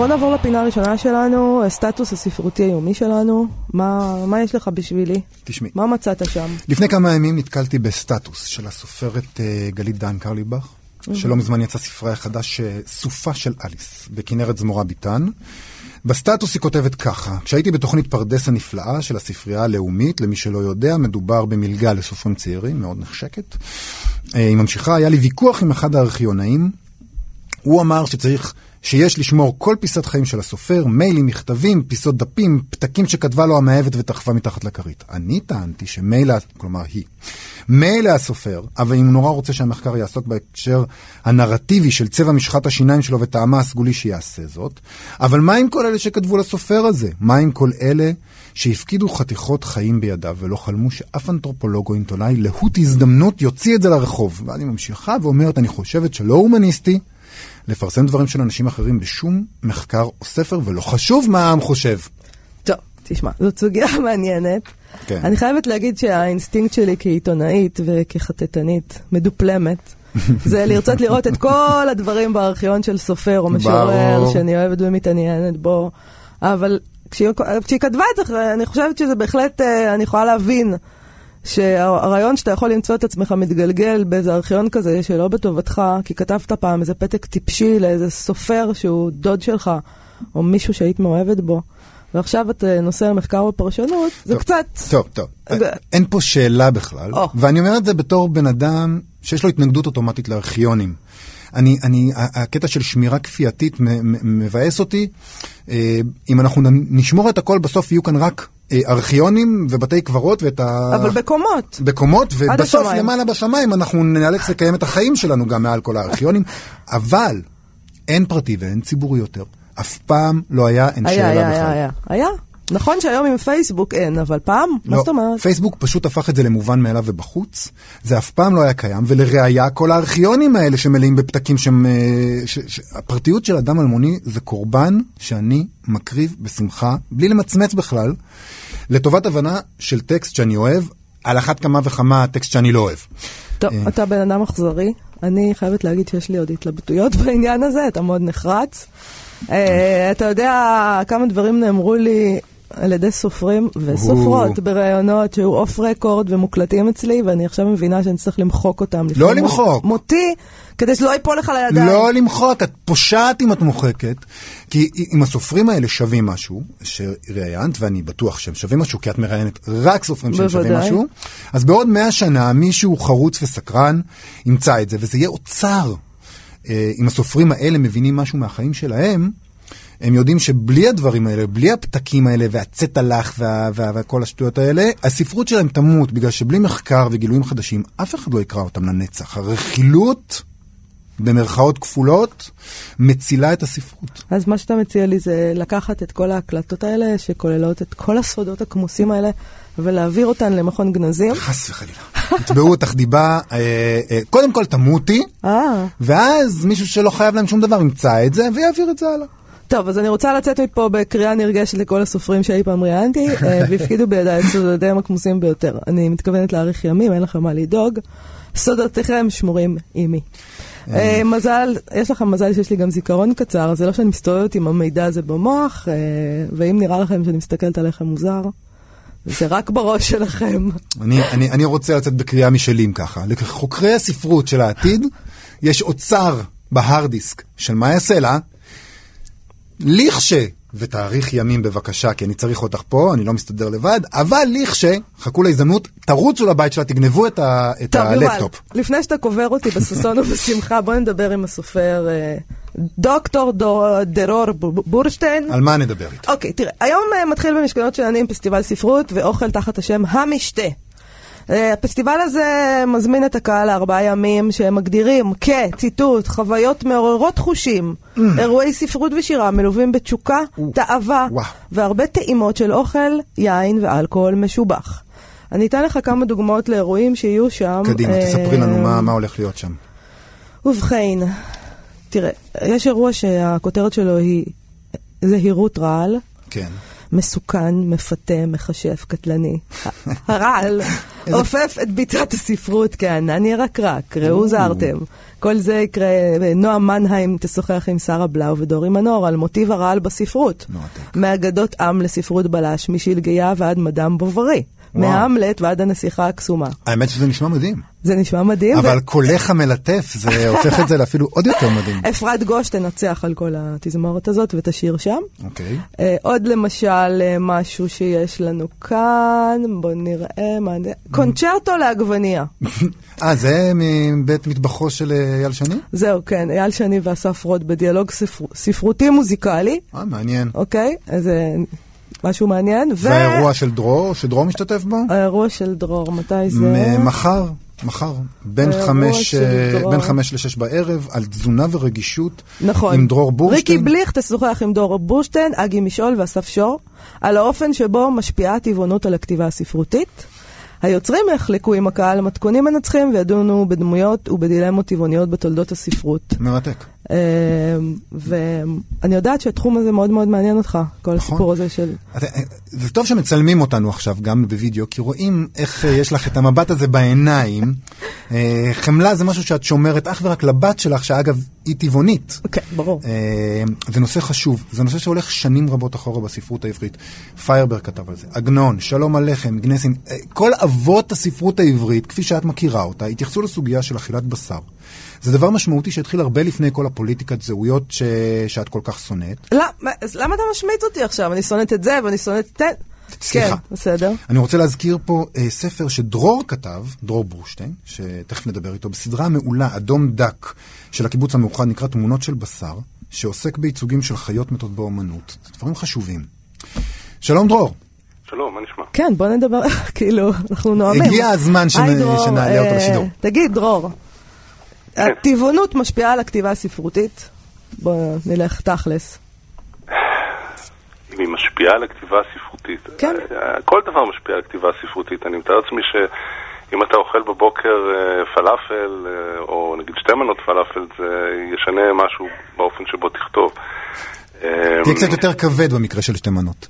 בוא נעבור לפינה הראשונה שלנו, הסטטוס הספרותי היומי שלנו. מה, מה יש לך בשבילי? תשמעי. מה מצאת שם? לפני כמה ימים נתקלתי בסטטוס של הסופרת אה, גלית דן קרליבך, שלא מזמן יצא ספרה חדש, אה, סופה של אליס, בכנרת זמורה ביטן. בסטטוס היא כותבת ככה, כשהייתי בתוכנית פרדס הנפלאה של הספרייה הלאומית, למי שלא יודע, מדובר במלגה לסופרים צעירים, מאוד נחשקת. אה, היא ממשיכה, היה לי ויכוח עם אחד הארכיונאים, הוא אמר שצריך, שיש לשמור כל פיסת חיים של הסופר, מיילים, מכתבים, פיסות דפים, פתקים שכתבה לו המאהבת ודחפה מתחת לכרית. אני טענתי שמילא, כלומר היא, מילא הסופר, אבל אם הוא נורא רוצה שהמחקר יעסוק בהקשר הנרטיבי של צבע משחת השיניים שלו וטעמה הסגולי שיעשה זאת, אבל מה עם כל אלה שכתבו לסופר הזה? מה עם כל אלה שהפקידו חתיכות חיים בידיו ולא חלמו שאף אנתרופולוג או עיתונאי להוט הזדמנות יוציא את זה לרחוב? ואני ממשיכה ואומרת, אני חושבת שלא הומניסטי לפרסם דברים של אנשים אחרים בשום מחקר או ספר, ולא חשוב מה העם חושב. טוב, תשמע, זאת סוגיה מעניינת. כן. אני חייבת להגיד שהאינסטינקט שלי כעיתונאית וכחטטנית מדופלמת, זה לרצות לראות את כל הדברים בארכיון של סופר או משורר. שאני אוהבת ומתעניינת בו, אבל כשהיא, כשהיא כתבה את זה, אני חושבת שזה בהחלט, אה, אני יכולה להבין שהרעיון שאתה יכול למצוא את עצמך מתגלגל באיזה ארכיון כזה שלא בטובתך, כי כתבת פעם איזה פתק טיפשי לאיזה סופר שהוא דוד שלך, או מישהו שהיית מאוהבת בו, ועכשיו את נושא המחקר ופרשנות, זה טוב, קצת... טוב, טוב. זה- אין פה שאלה בכלל, או. ואני אומר את זה בתור בן אדם שיש לו התנגדות אוטומטית לארכיונים. אני, אני, הקטע של שמירה כפייתית מבאס אותי. אה, אם אנחנו נשמור את הכל, בסוף יהיו כאן רק ארכיונים ובתי קברות ואת ה... אבל בקומות. בקומות, ובסוף השמיים. למעלה בשמיים אנחנו נאלץ לקיים את החיים שלנו גם מעל כל הארכיונים, אבל אין פרטי ואין ציבורי יותר. אף פעם לא היה, אין היה, שאלה היה, בכלל. היה, היה. היה. נכון שהיום עם פייסבוק אין, אבל פעם? מה לא, זאת אומרת? פייסבוק פשוט הפך את זה למובן מאליו ובחוץ. זה אף פעם לא היה קיים, ולראיה, כל הארכיונים האלה שמלאים בפתקים שהם... אה, ש, ש, הפרטיות של אדם אלמוני זה קורבן שאני מקריב בשמחה, בלי למצמץ בכלל, לטובת הבנה של טקסט שאני אוהב, על אחת כמה וכמה טקסט שאני לא אוהב. טוב, אה. אתה בן אדם אכזרי. אני חייבת להגיד שיש לי עוד התלבטויות בעניין הזה, אתה מאוד נחרץ. אה, אתה יודע כמה דברים נאמרו לי על ידי סופרים וסופרות בראיונות שהיו אוף רקורד ומוקלטים אצלי, ואני עכשיו מבינה שאני צריך למחוק אותם. לא למחוק. מותי, כדי שלא ייפול לך לידיים. לא למחוק, את פושעת אם את מוחקת, כי אם הסופרים האלה שווים משהו, שראיינת, ואני בטוח שהם שווים משהו, כי את מראיינת רק סופרים שהם שווים. משהו, אז בעוד מאה שנה מישהו חרוץ וסקרן ימצא את זה, וזה יהיה אוצר. אה, אם הסופרים האלה מבינים משהו מהחיים שלהם, הם יודעים שבלי הדברים האלה, בלי הפתקים האלה והצטלח וה, וה, וכל השטויות האלה, הספרות שלהם תמות, בגלל שבלי מחקר וגילויים חדשים, אף אחד לא יקרא אותם לנצח. הרכילות, במרכאות כפולות, מצילה את הספרות. אז מה שאתה מציע לי זה לקחת את כל ההקלטות האלה, שכוללות את כל הסודות הכמוסים האלה, ולהעביר אותן למכון גנזים. חס וחלילה. יתבעו אותך דיבה, אה, אה, קודם כל תמותי, אה, ואז מישהו שלא חייב להם שום דבר ימצא את זה ויעביר את זה הלאה. טוב, אז אני רוצה לצאת מפה בקריאה נרגשת לכל הסופרים שאי פעם ראיינתי, אה, והפקידו בידיי את סודותיהם הכמוסים ביותר. אני מתכוונת להאריך ימים, אין לכם מה לדאוג. סודותיכם שמורים עימי. אה, מזל, יש לכם מזל שיש לי גם זיכרון קצר, זה לא שאני מסתובבת עם המידע הזה במוח, אה, ואם נראה לכם שאני מסתכלת עליכם מוזר, זה רק בראש שלכם. אני, אני, אני רוצה לצאת בקריאה משלי אם ככה. לחוקרי הספרות של העתיד, יש אוצר בהארד דיסק של מאיה סלע, לכש, ותאריך ימים בבקשה, כי אני צריך אותך פה, אני לא מסתדר לבד, אבל לכש, חכו להזדמנות, תרוצו לבית שלה, תגנבו את, ה, את טוב, יובל, הלפטופ. לפני שאתה קובר אותי בששון ובשמחה, בוא נדבר עם הסופר אה, דוקטור דו- דרור בורשטיין. על מה נדבר איתו? אוקיי, תראה, היום אה, מתחיל במשכנות שלנים פסטיבל ספרות ואוכל תחת השם המשתה. אה, הפסטיבל הזה מזמין את הקהל לארבעה ימים שהם מגדירים כציטוט, חוויות מעוררות חושים, אירועי ספרות ושירה מלווים בתשוקה, תאווה. והרבה טעימות של אוכל, יין ואלכוהול משובח. אני אתן לך כמה דוגמאות לאירועים שיהיו שם. קדימה, אה, תספרי לנו מה- מה הולך להיות שם. ובכן, תראה, יש אירוע שהכותרת שלו היא זהירות רעל, כן. מסוכן, מפתה, מכשף, קטלני. הרעל עופף את ביצת הספרות כענן ירקרק, ראו זהרתם. כל זה יקרה, נועם מנהיים תשוחח עם שרה בלאו ודורי מנור על מוטיב הרעל בספרות. מאגדות עם לספרות בלש, משלגיה ועד מדם בוברי. מהמלט ועד הנסיכה הקסומה. האמת שזה נשמע מדהים. זה נשמע מדהים. ו- אבל קולך המלטף, זה הופך את זה לאפילו עוד יותר מדהים. אפרת גוש תנצח על כל התזמורת הזאת ותשאיר שם. אוקיי. אה, עוד למשל אה, משהו שיש לנו כאן, בואו נראה מה... קונצ'רטו לעגבנייה. אה, זה מבית מטבחו של אה, אייל שני? זהו, כן, אייל שני ואסף רוד בדיאלוג ספר... ספרותי מוזיקלי, אה, מעניין. אוקיי? אז זה משהו מעניין. זה האירוע של דרור, שדרור משתתף בו? האירוע של דרור, מתי זה? מחר, מחר, בין חמש, אה. בין חמש לשש בערב, על תזונה ורגישות. נכון. עם דרור בורשטיין. ריקי בליך תשוחח עם דרור בורשטיין, אגי משעול ואסף שור, על האופן שבו משפיעה הטבעונות על הכתיבה הספרותית. היוצרים יחלקו עם הקהל מתכונים מנצחים וידונו בדמויות ובדילמות טבעוניות בתולדות הספרות. מרתק. אה, ואני יודעת שהתחום הזה מאוד מאוד מעניין אותך, כל נכון. הסיפור הזה של... זה טוב שמצלמים אותנו עכשיו גם בווידאו, כי רואים איך אה, יש לך את המבט הזה בעיניים. אה, חמלה זה משהו שאת שומרת אך ורק לבת שלך, שאגב, היא טבעונית. כן, ברור. אה, זה נושא חשוב, זה נושא שהולך שנים רבות אחורה בספרות העברית. פיירברג כתב על זה, עגנון, שלום עליכם, גנסין, כל אבות הספרות העברית, כפי שאת מכירה אותה, התייחסו לסוגיה של אכילת בשר. זה דבר משמעותי שהתחיל הרבה לפני כל הפוליטיקת זהויות ש... שאת כל כך שונאת. למה, אז למה אתה משמיץ אותי עכשיו? אני שונאת את זה ואני שונאת את... סליחה. כן, בסדר. אני רוצה להזכיר פה אה, ספר שדרור כתב, דרור ברושטיין, שתכף נדבר איתו, בסדרה מעולה, אדום דק, של הקיבוץ המאוחד, נקרא תמונות של בשר, שעוסק בייצוגים של חיות מתות באומנות. זה דברים חשובים. שלום דרור. שלום, מה נשמע? כן, בוא נדבר, כאילו, אנחנו נואמים. הגיע הזמן שנ- היי, דרור, שנעלה אותו אה, לשידור. תגיד, דרור, הטבעונות משפיעה על הכתיבה הספרותית? בוא נלך תכלס. אם היא משפיעה על הכתיבה הספרותית. כן. אה, כל דבר משפיע על הכתיבה הספרותית. אני מתאר לעצמי שאם אתה אוכל בבוקר אה, פלאפל, אה, או נגיד שתי מנות פלאפל, זה ישנה משהו באופן שבו תכתוב. תהיה קצת יותר כבד במקרה של שתי מנות.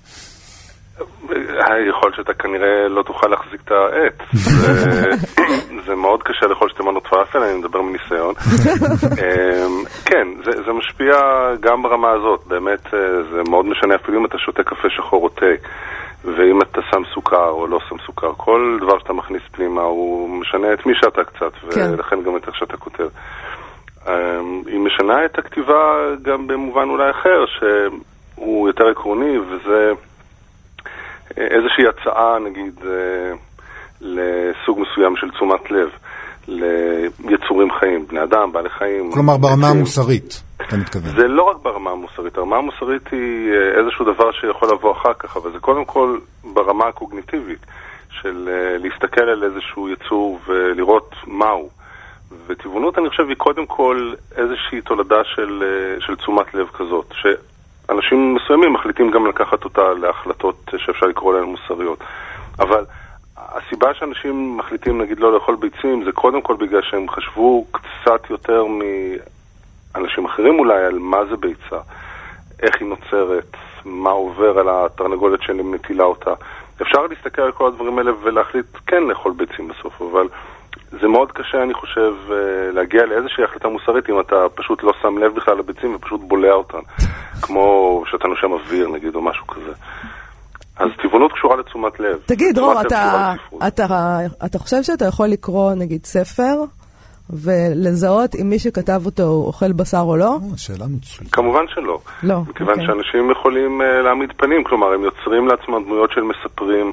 יכול להיות שאתה כנראה לא תוכל להחזיק את העט. זה- מאוד קשה לאכול שתי מנות פלאפל, אני מדבר מניסיון. אמ, כן, זה זה משפיע גם ברמה הזאת, באמת אה, זה מאוד משנה אפילו אם אתה שותה קפה שחור או תה, ואם אתה שם סוכר או לא שם סוכר, כל דבר שאתה מכניס פנימה הוא משנה את מי שאתה קצת, כן. ולכן גם את איך שאתה כותב. אמ, היא משנה את הכתיבה גם במובן אולי אחר, שהוא יותר עקרוני, וזה איזושהי הצעה, נגיד, אה, לסוג מסוים של תשומת לב, ליצורים חיים, בני אדם, בעלי חיים. כלומר, ברמה עצים. המוסרית, אתה מתכוון. זה לא רק ברמה המוסרית, הרמה המוסרית היא אה, איזשהו דבר שיכול לבוא אחר כך, אבל זה קודם כל ברמה הקוגניטיבית, של אה, להסתכל על איזשהו יצור ולראות מהו. וטבעונות, אני חושב, היא קודם כל איזושהי תולדה של, של תשומת לב כזאת, שאנשים מסוימים מחליטים גם לקחת אותה להחלטות שאפשר לקרוא להן מוסריות. אבל הסיבה שאנשים מחליטים, נגיד, לא לאכול ביצים, זה קודם כל בגלל שהם חשבו קצת יותר מאנשים אחרים אולי על מה זה ביצה, איך היא נוצרת, מה עובר על התרנגולת שמטילה אותה. אפשר להסתכל על כל הדברים האלה ולהחליט כן לאכול ביצים בסוף, אבל זה מאוד קשה, אני חושב, אה, להגיע לאיזושהי החלטה מוסרית אם אתה פשוט לא שם לב בכלל לביצים ופשוט בולע אותן, כמו שאתה נושם אוויר נגיד או משהו כזה. אז טבעונות קשורה לתשומת לב. תגיד, לב אתה. אתה, אתה חושב שאתה יכול לקרוא, נגיד, ספר, ולזהות אם מי שכתב אותו הוא אוכל בשר או לא? או, שאלה מצוינת. כמובן שלא. לא, מכיוון אוקיי. שאנשים יכולים uh, להעמיד פנים, כלומר, הם יוצרים לעצמם דמויות של מספרים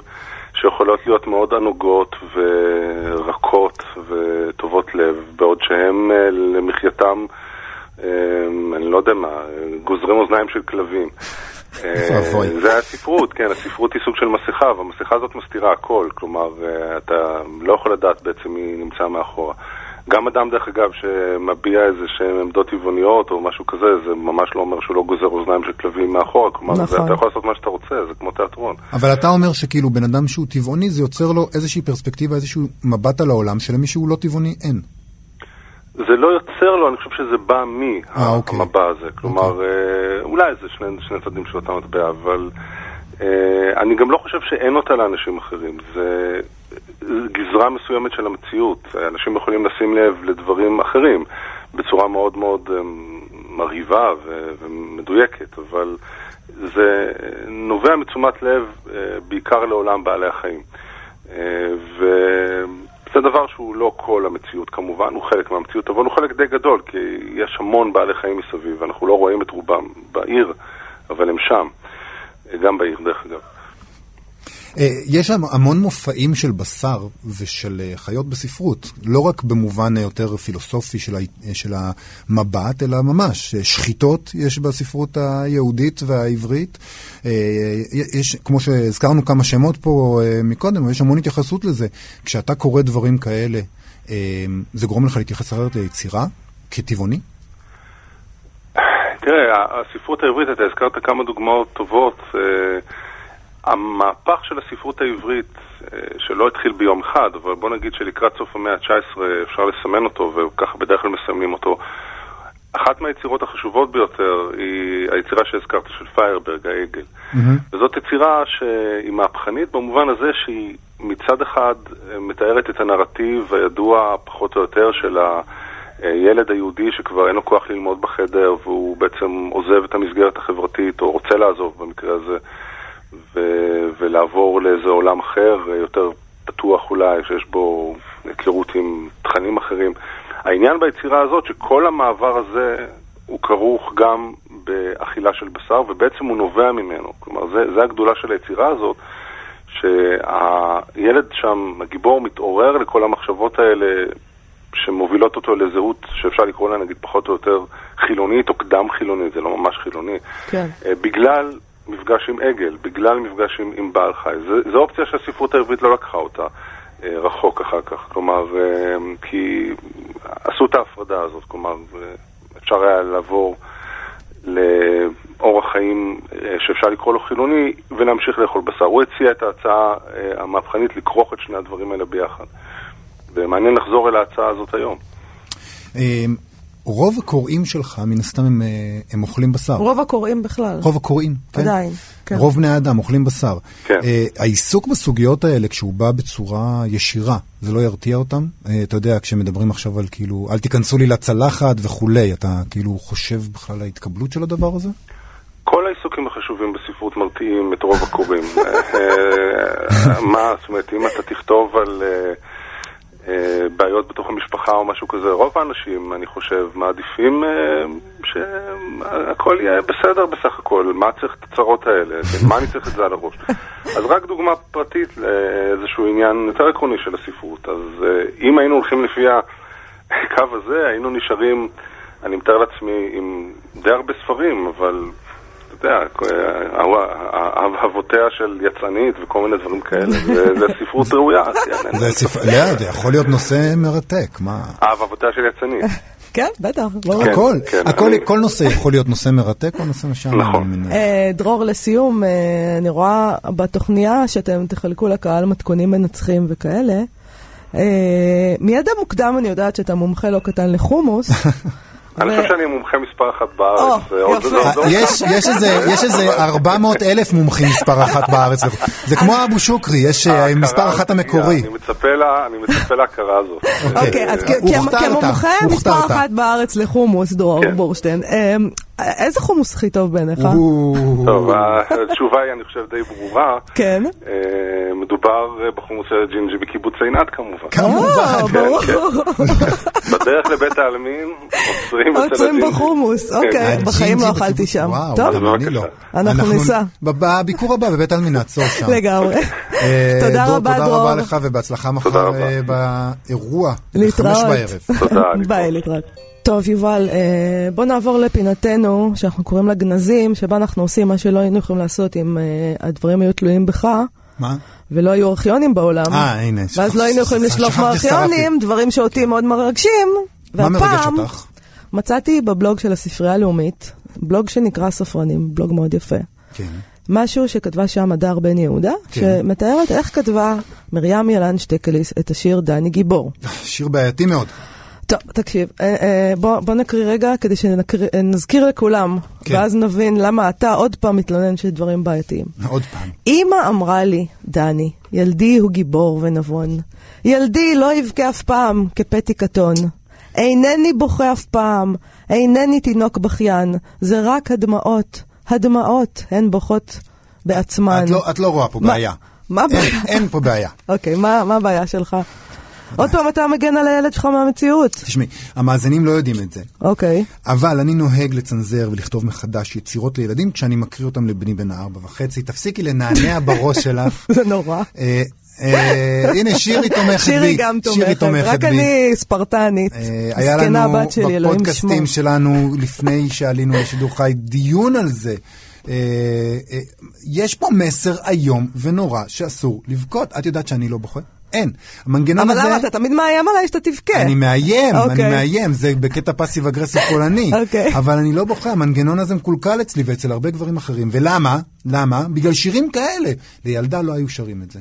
שיכולות להיות מאוד ענוגות ורכות וטובות לב, בעוד שהם uh, למחייתם, um, אני לא יודע מה, גוזרים אוזניים של כלבים. אה. זה הספרות, כן, הספרות היא סוג של מסכה, והמסכה הזאת מסתירה הכל, כלומר, אה, אתה לא יכול לדעת בעצם מי נמצא מאחורה. גם אדם, דרך אגב, שמביע איזה שהן עמדות טבעוניות או משהו כזה, זה ממש לא אומר שהוא לא גוזר אוזניים של כלבים מאחורה. כלומר, נכון. זה, אתה יכול לעשות מה שאתה רוצה, זה כמו תיאטרון. אבל אתה אומר שכאילו בן אדם שהוא טבעוני, זה יוצר לו איזושהי פרספקטיבה, איזשהו מבט על העולם, שלמי שהוא לא טבעוני אין. זה לא יוצר לו, אני חושב שזה בא אה, אוקיי. מהמבע הזה. כלומר, אה, אולי זה שני, שני צדדים של אותה מטבע, אבל אה, אני גם לא חושב שאין אותה לאנשים אחרים. זה גזרה מסוימת של המציאות. אנשים יכולים לשים לב לדברים אחרים בצורה מאוד מאוד אה, מרהיבה ומדויקת, אבל זה נובע מתשומת לב אה, בעיקר לעולם בעלי החיים. אה, וזה דבר שהוא לא כל המציאות כמובן, הוא חלק מהמציאות, אבל הוא חלק די גדול, כי יש המון בעלי חיים מסביב, ואנחנו לא רואים את רובם בעיר, אבל הם שם, גם בעיר דרך אגב. אה, יש המון מופעים של בשר ושל אה, חיות בספרות, לא רק במובן יותר פילוסופי של, המבט, אלא ממש אה, שחיטות יש בספרות היהודית והעברית. יש, כמו שהזכרנו כמה שמות פה מקודם, יש המון התייחסות לזה. כשאתה קורא דברים כאלה, זה גורם לך להתייחס אחרת ליצירה כטבעוני? תראה, הספרות העברית, אתה הזכרת כמה דוגמאות טובות. המהפך של הספרות העברית, אה, שלא התחיל ביום אחד, אבל בוא נגיד שלקראת סוף המאה ה-19 אפשר לסמן אותו, וככה בדרך כלל מסמנים אותו. אחת מהיצירות החשובות ביותר היא היצירה שהזכרת של פיירברג, העגל. וזאת יצירה שהיא מהפכנית במובן הזה שהיא מצד אחד אה, מתארת את הנרטיב הידוע פחות או יותר של הילד היהודי שכבר אין לו כוח ללמוד בחדר והוא בעצם עוזב את המסגרת החברתית או רוצה לעזוב במקרה הזה ו- ולעבור לאיזה עולם אחר, יותר פתוח אולי, שיש בו היכרות עם תכנים אחרים. העניין ביצירה הזאת שכל המעבר הזה הוא כרוך גם באכילה של בשר ובעצם הוא נובע ממנו. כלומר, זה, זה הגדולה של היצירה הזאת, שהילד שם, הגיבור, מתעורר לכל המחשבות האלה שמובילות אותו לזהות שאפשר לקרוא לה נגיד פחות או יותר חילונית או קדם חילונית, זה לא ממש חילוני. כן. אה, בגלל מפגש עם עגל, בגלל מפגש עם, עם בעל חי. זו, זו אופציה שהספרות העברית לא לקחה אותה אה, רחוק אחר כך. כלומר, אה, כי עשו את ההפרדה הזאת, כלומר, אה, אפשר היה לעבור לאורח חיים שאפשר לקרוא לו חילוני ולהמשיך לאכול בשר. הוא הציע את ההצעה המהפכנית לכרוך את שני הדברים האלה ביחד. ומעניין לחזור אל ההצעה הזאת היום. רוב הקוראים שלך, מן הסתם הם, אה, הם אוכלים בשר. רוב הקוראים בכלל. רוב הקוראים, כן. עדיין, כן. רוב בני האדם אוכלים בשר. כן. אה, העיסוק בסוגיות האלה, כשהוא בא בצורה ישירה, זה לא ירתיע אותם? אה, אתה יודע, כשמדברים עכשיו על כאילו, אל תיכנסו לי לצלחת וכולי, אתה כאילו חושב בכלל על ההתקבלות של הדבר הזה? כל העיסוקים החשובים בספרות מרתיעים את רוב הקוראים. מה, זאת אומרת, אם אתה תכתוב על אה, בעיות בתוך המשפחה או משהו כזה, רוב האנשים, אני חושב, מעדיפים אה, שהכל יהיה בסדר בסך הכל. מה צריך את הצרות האלה? כן, מה אני צריך את זה על הראש? אז רק דוגמה פרטית לאיזשהו עניין יותר עקרוני של הספרות. אז אה, אם היינו הולכים לפי הקו הזה, היינו נשארים, אני מתאר לעצמי, עם די הרבה ספרים, אבל אתה יודע, אהבותיה של יצרנית וכל מיני דברים כאלה, זה ספרות ראויה. זה לא, זה יכול להיות נושא מרתק, מה? אהבותיה של יצרנית. כן, בטח, ברור. כן, הכל, כן, הכל, אני- כל נושא יכול להיות נושא מרתק או נושא משעמם. נכון. אה, דרור, לסיום, אה, אני רואה בתוכניה שאתם תחלקו לקהל מתכונים מנצחים וכאלה. אה, מידע מוקדם אני יודעת שאתה מומחה לא קטן לחומוס. אני חושב שאני מומחה מספר אחת בארץ. עוד- אה, יש, יש, איזה, יש איזה 400 אלף מומחים מספר אחת בארץ. זה כמו אבו שוקרי, יש אה, מספר אחת המקורי. אני מצפה להכרה הזאת. אוקיי, אז אה, כמומחה מספר. אחת בארץ לחומוס, דרור כן. בורשטיין, אה, איזה חומוס הכי טוב בעיניך? טוב, התשובה היא, אני חושב, די ברורה. כן. אה, מדובר אה, בחומוס של ג'ינג'י בקיבוץ עינת כמובן. כמובן. אה, ברור. בדרך לבית העלמין עוצרים אצל עוצרים הג'ינג'י. בחומוס, כן. אוקיי, בחיים לא הג'ינג'י אכלתי שם. טוב, אני לא. אנחנו ניסע. בב- בביקור הבא בבית עלמין נעצור שם. לגמרי. תודה דרור, רבה, תודה דרור. רבה לך ובהצלחה מחר תודה באירוע. להתראות. בחמש בערב. תודה. ביי, להתראות. טוב, יובל, אה, בוא נעבור לפינתנו, שאנחנו קוראים לה גנזים, שבה אנחנו עושים מה שלא היינו יכולים לעשות אם אה, הדברים היו תלויים בך. מה? ולא היו ארכיונים בעולם. אה, הנה. ואז לא היינו יכולים לשלוף. מארכיונים, דברים שאותי מאוד מרגשים. מה מרגש אותך? מצאתי בבלוג של הספרייה הלאומית, בלוג שנקרא ספרנים, בלוג מאוד יפה. כן. משהו שכתבה שם הדר בן יהודה, כן. שמתארת איך כתבה מרים ילן שטקליס את השיר דני גיבור. שיר בעייתי מאוד. טוב, תקשיב, אה, אה, בוא, בוא נקריא רגע כדי שנזכיר לכולם, כן. ואז נבין למה אתה עוד פעם מתלונן שיש דברים בעייתיים. עוד פעם. אמא אמרה לי, דני, ילדי הוא גיבור ונבון. ילדי לא יבכה אף פעם כפתי קטון. אינני בוכה אף פעם, אינני תינוק בכיין, זה רק הדמעות. הדמעות הן בוכות בעצמן. את לא- את לא רואה פה מה- בעיה. מה אין- הבעיה? אין פה בעיה. אוקיי, מה מה הבעיה שלך? עוד פעם אתה מגן על הילד שלך מהמציאות. תשמעי, המאזינים לא יודעים את זה. אוקיי. אבל אני נוהג לצנזר ולכתוב מחדש יצירות לילדים כשאני מקריא אותם לבני בן הארבע וחצי. תפסיקי לנענע בראש שלך. זה נורא. אה, אה, הנה, שירי תומכת בי. שירי גם תומכת, רק. אני ספרטנית. אה, היה זקנה לנו הבת שלי, אלוהים ישמור. בפודקאסטים שלנו, לפני שעלינו לשידור חי, דיון על זה. יש פה מסר איום ונורא שאסור לבכות. את יודעת שאני לא בוכה? אין. המנגנון אבל הזה... למה אתה תמיד מאיים עליי שאתה תבכה? אני מאיים, אני אוקיי. מאיים, זה בקטע פאסיב אגרסיב פולני. אוקיי. אבל אני לא בוכה, המנגנון הזה מקולקל אצלי ואצל הרבה גברים אחרים. ולמה? למה? בגלל שירים כאלה. לילדה לא היו שרים את זה.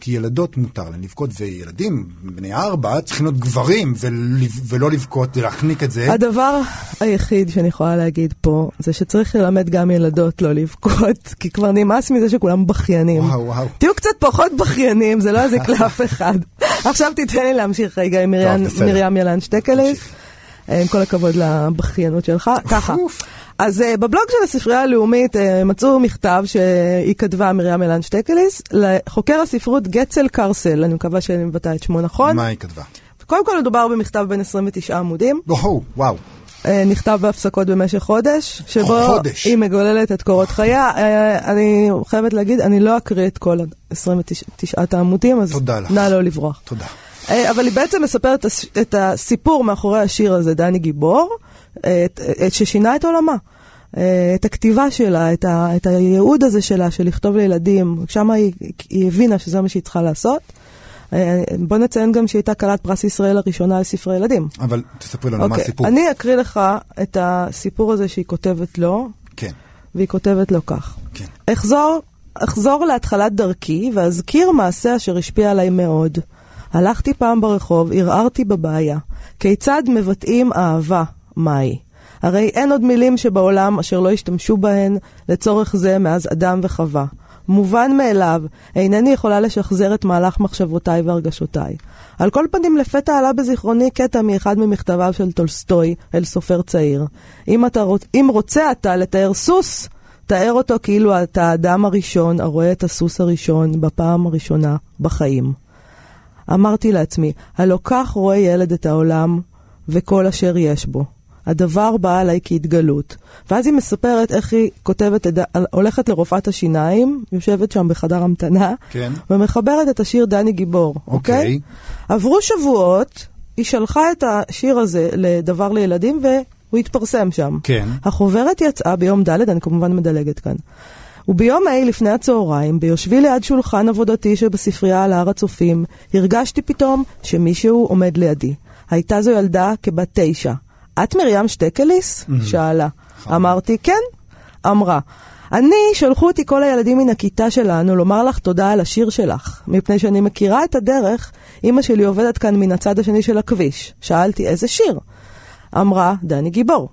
כי ילדות מותר להן לבכות, וילדים בני ארבע צריכים להיות גברים ול- ולא לבכות ולהחניק את זה. הדבר היחיד שאני יכולה להגיד פה, זה שצריך ללמד גם ילדות לא לבכות, כי כבר נמאס מזה שכולם בכיינים. וואו, וואו. תהיו קצת פחות בכיינים, זה לא יזיק לאף אחד. עכשיו תיתן לי להמשיך רגע עם מרים- ילן שטקליס. עם כל הכבוד לבכיינות שלך. ככה. אז uh, בבלוג של הספרייה הלאומית uh, מצאו מכתב שהיא כתבה, מרים ילן שטקליס, לחוקר הספרות גצל קרסל, אני מקווה שאני מבטאה את שמו נכון. מה היא כתבה? קודם כל מדובר במכתב בין 29 עמודים, וואו, וואו. אה, נכתב בהפסקות במשך חודש, שבו חודש. היא מגוללת את קורות חייה. אה, אני חייבת להגיד, אני לא אקריא את כל ה-29 העמודים, אז. נא לא לברוח. תודה. אה, אבל היא בעצם מספרת את הס- את הסיפור מאחורי השיר הזה, דני גיבור, אה, את- את- ששינה את עולמה. אה, את הכתיבה שלה, את, ה, את הייעוד הזה שלה, של לכתוב לילדים, שם היא, היא הבינה שזה מה שהיא צריכה לעשות. אה, בוא נציין גם שהיא הייתה כלת פרס ישראל הראשונה לספרי ילדים. אבל תספרי לנו מה אוקיי, הסיפור. אני אקריא לך את הסיפור הזה שהיא כותבת לו, כן, והיא כותבת לו כך. כן. אחזור, אחזור להתחלת דרכי ואזכיר מעשה אשר השפיע עליי מאוד. הלכתי פעם ברחוב, הרהרתי בבעיה. כיצד מבטאים אהבה? מהי? הרי אין עוד מילים שבעולם אשר לא השתמשו בהן לצורך זה מאז אדם וחווה. מובן מאליו, אינני יכולה לשחזר את מהלך מחשבותיי והרגשותיי. על כל פנים, לפתע עלה בזיכרוני קטע מאחד ממכתביו של טולסטוי אל סופר צעיר. אם, אתה, רוצ- אם רוצה אתה לתאר סוס, תאר אותו כאילו אתה האדם הראשון הרואה את הסוס הראשון בפעם הראשונה בחיים. אמרתי לעצמי, הלא כך רואה ילד את העולם וכל אשר יש בו. הדבר בא עליי כהתגלות. ואז היא מספרת איך היא כותבת, הולכת לרופאת השיניים, יושבת שם בחדר המתנה, כן. ומחברת את השיר דני גיבור, אוקיי? אוקיי. עברו שבועות, היא שלחה את השיר הזה לדבר לילדים והוא התפרסם שם. כן. החוברת יצאה ביום ד', אני כמובן מדלגת כאן. וביום ה' לפני הצהריים, ביושבי ליד שולחן עבודתי שבספרייה על הר הצופים, הרגשתי פתאום שמישהו עומד לידי. הייתה זו ילדה כבת תשע. את מרים שטקליס? שאלה. אמרתי, כן. אמרה, אני, שלחו אותי כל הילדים מן הכיתה שלנו לומר לך תודה על השיר שלך, מפני שאני מכירה את הדרך, אמא שלי עובדת כאן מן הצד השני של הכביש. שאלתי, איזה שיר? אמרה, דני גיבור.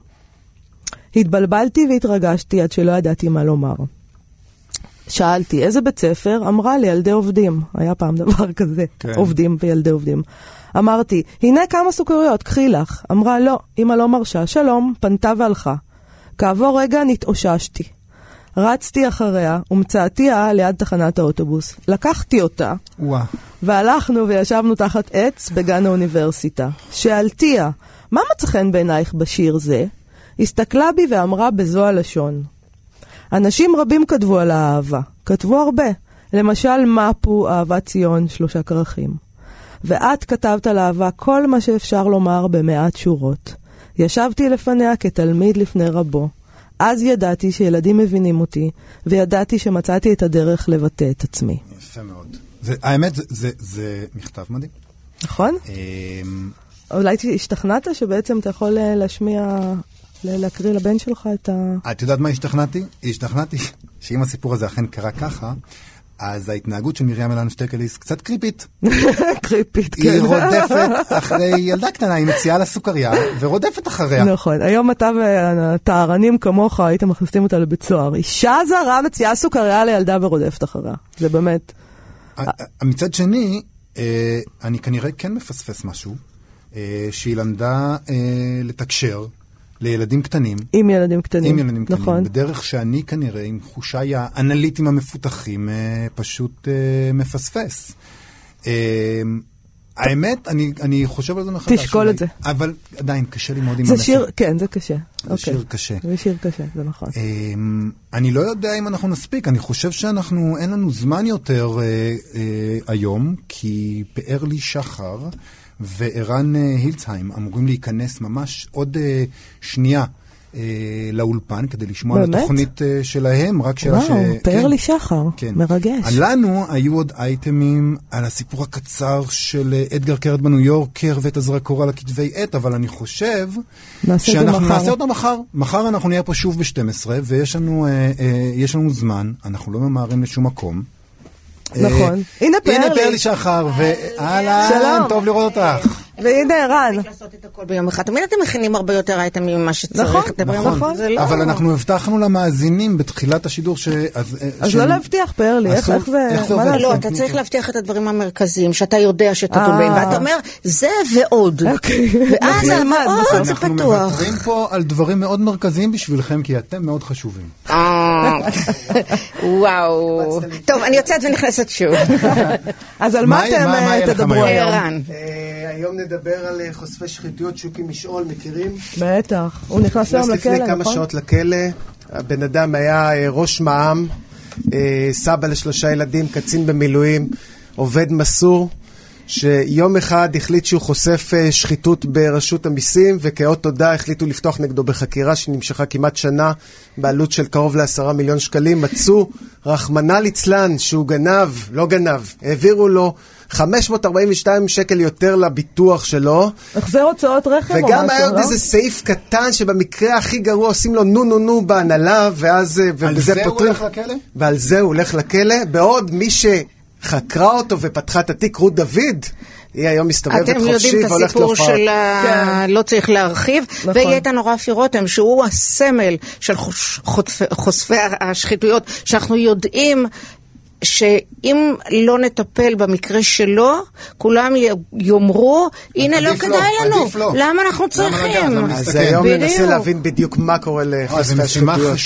התבלבלתי והתרגשתי עד שלא ידעתי מה לומר. שאלתי, איזה בית ספר? אמרה לי, ילדי עובדים. היה פעם דבר כזה, כן. עובדים וילדי עובדים. אמרתי, הנה כמה סוכריות, קחי לך. אמרה, לא, אמא לא מרשה, שלום, פנתה והלכה. כעבור רגע נתאוששתי. רצתי אחריה ומצאתיה ליד תחנת האוטובוס. לקחתי אותה, וואה. והלכנו וישבנו תחת עץ בגן האוניברסיטה. שאלתיה, מה מצא חן בעינייך בשיר זה? הסתכלה בי ואמרה בזו הלשון. אנשים רבים כתבו על האהבה, כתבו הרבה. למשל, מפו, אהבת ציון, שלושה כרכים. ואת כתבת על אהבה כל מה שאפשר לומר במעט שורות. ישבתי לפניה כתלמיד לפני רבו. אז ידעתי שילדים מבינים אותי, וידעתי שמצאתי את הדרך לבטא את עצמי. יפה מאוד. זה, האמת, זה, זה, זה מכתב מדהים. נכון? אמ, אולי השתכנעת שבעצם אתה יכול אה, להשמיע, להקריא לבן שלך את ה... את יודעת מה השתכנעתי? השתכנעתי שאם הסיפור הזה אכן קרה ככה, אז ההתנהגות של מרים אלן שטקליס קצת קריפית. קריפית, כן. היא רודפת אחרי ילדה קטנה, היא מציעה לה סוכריה ורודפת אחריה. נכון, היום אתה וטהרנים כמוך הייתם מכניסים אותה לבית סוהר. אישה זרה מציעה סוכריה לילדה ורודפת אחריה. זה באמת... מצד שני, אה, אני כנראה כן מפספס משהו, אה, שהיא למדה אה, לתקשר לילדים קטנים. עם ילדים קטנים. עם ילדים קטנים. נכון. בדרך שאני כנראה, עם חושיי האנליטיים המפותחים, אה, פשוט אה, מפספס. אה, האמת, אני, אני חושב על זה מחדש. תשקול אולי, את זה. אבל עדיין, קשה לי מאוד עם זה המסר. שיר, כן, זה קשה. זה שיר קשה. זה שיר קשה, זה נכון. אמ, אני לא יודע אם אנחנו נספיק, אני חושב שאנחנו, אין לנו זמן יותר אה, אה, היום, כי פאר לי שחר וערן אה, הילצהיים אמורים להיכנס ממש עוד אה, שנייה. אה, לאולפן כדי לשמוע על? התוכנית שלהם, רק שאלה ש... וואו, כן. לי שחר, כן. מרגש. לנו היו עוד אייטמים על הסיפור הקצר של אדגר קרת בניו יורקר ואת הזרקור על הכתבי עת, אבל אני חושב נעשה שאנחנו מחר. נעשה אותה מחר. מחר אנחנו נהיה פה שוב ב-12, ויש לנו, אה, אה, יש לנו זמן, אנחנו לא ממהרים לשום מקום. אה, נכון. הנה פאר הנה לי. פאר לי שחר, ואהלן, שלום. טוב לראות אותך. והנה ערן. ביום אחד. תמיד אתם מכינים הרבה יותר אייטמים ממה שצריך. נכון, נכון. לא- אבל אנחנו הבטחנו למאזינים בתחילת השידור ש... אז אה, לא להבטיח, פאר לי, איך זה... איך זה מה עובד? לא, אתה צריך להבטיח את הדברים המרכזיים, שאתה יודע שתדון אה. בהם, ואתה אומר, זה ועוד. אוקיי. ואז זה אנחנו פתוח. מוותרים פה על דברים מאוד מרכזיים בשבילכם, כי אתם מאוד חשובים. אה, וואו. טוב, אני יוצאת ונכנסת שוב. אז על מה- אתם אה, תדברו היום? אה, היום נדבר על חושפי שחיתויות, שוקי משעול, מכירים? בטח. הוא נכנס היום נכנס לכלא, לפני כמה נכון? שעות לכלא. הבן אדם היה ראש מע"מ, סבא לשלושה ילדים, קצין במילואים, עובד מסור, שיום אחד החליט שהוא חושף אה, שחיתות ברשות המיסים, וכאות תודה החליטו לפתוח נגדו בחקירה שנמשכה כמעט שנה, בעלות של קרוב לעשרה מיליון שקלים. מצאו, רחמנא ליצלן, שהוא גנב, לא גנב, העבירו לו 542 שקל יותר לביטוח שלו. החזר הוצאות רכב או משהו, וגם היה עוד לא? איזה סעיף קטן שבמקרה הכי גרוע עושים לו נו נו נו בהנהלה, ואז אה, ובזה זה הוא פותרים. הולך לכלא? ועל זה הוא הולך לכלא, בעוד מי שחקרה אותו ופתחה את התיק, רות דוד, היא היום מסתובבת אתם חופשי יודעים את והולכת הסיפור להופעות. של ה... כן. לא צריך להרחיב. נכון. ויהיה איתנו רפי רותם, שהוא הסמל של חוש- חוטפי- חושפי השחיתויות, שאנחנו יודעים... שאם לא נטפל במקרה שלו, כולם יאמרו, הנה לא לו, כדאי לנו, לו. למה אנחנו? צריכים? אז? היום ננסה בדיוק. להבין בדיוק מה קורה לחושפי השחיתויות.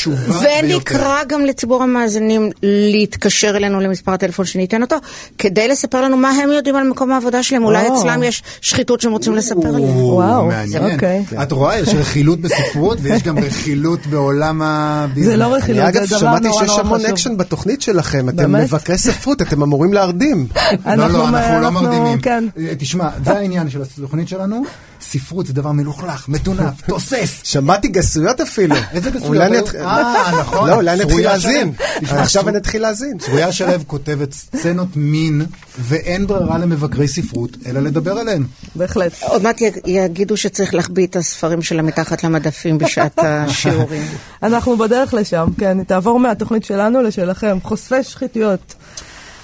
ונקרא גם לציבור המאזינים להתקשר אלינו למספר הטלפון שניתן אותו, כדי לספר לנו מה הם יודעים על מקום העבודה שלהם. אולי או. אצלם יש שחיתות שהם רוצים לספר עליה. וואו, מעניין. אוקיי. את רואה, יש רכילות בספרות ויש גם רכילות בעולם הביזנס. זה לא רכילות, אני אגב זה דבר שמעתי נורא שיש נורא המון חשוב. אקשן בתוכנית שלכם, אתם? מבקרי ספרות, אתם אמורים להרדים. לא, לא, אנחנו לא מרדימים. כן. אה, תשמע, זה העניין של התוכנית שלנו, ספרות זה דבר מלוכלך, מטונף, תוסס. שמעתי גסויות אפילו. איזה גסויות אולי אני היו? אתחיל- אה, נכון. לא, אולי אני אתחיל צרויה להאזין. תשמע, עכשיו אתחיל להאזין. צרויה שלו כותבת סצנות מין, ואין ברירה למבקרי ספרות, אלא לדבר עליהן. בהחלט. עוד מעט יגידו שצריך להחביא את הספרים שלה מתחת למדפים בשעת השיעורים. אנחנו בדרך לשם, כן, תעבור מהתוכנית שלנו לשלכם, חושפי שחיתויות.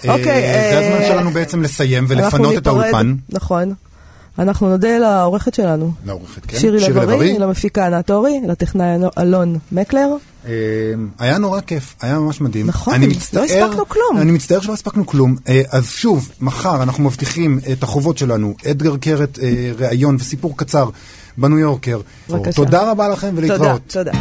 אוקיי, אה, זה אה, הזמן שלנו בעצם לסיים ולפנות את האולפן. נכון. אנחנו נודה לעורכת שלנו, לעורכת, כן? שירי לב-ארי. למפיקה ענת אורי, לטכנאי אלון מקלר. אה, היה נורא כיף, היה ממש מדהים. נכון, אני לא מצטער, הספקנו כלום. אני מצטער שלא הספקנו כלום. אה, אז שוב, מחר אנחנו מבטיחים את החובות שלנו, אדגר קרת, אה, ראיון וסיפור קצר בניו יורקר. בבקשה. תודה רבה לכם תודה, ולהתראות. תודה.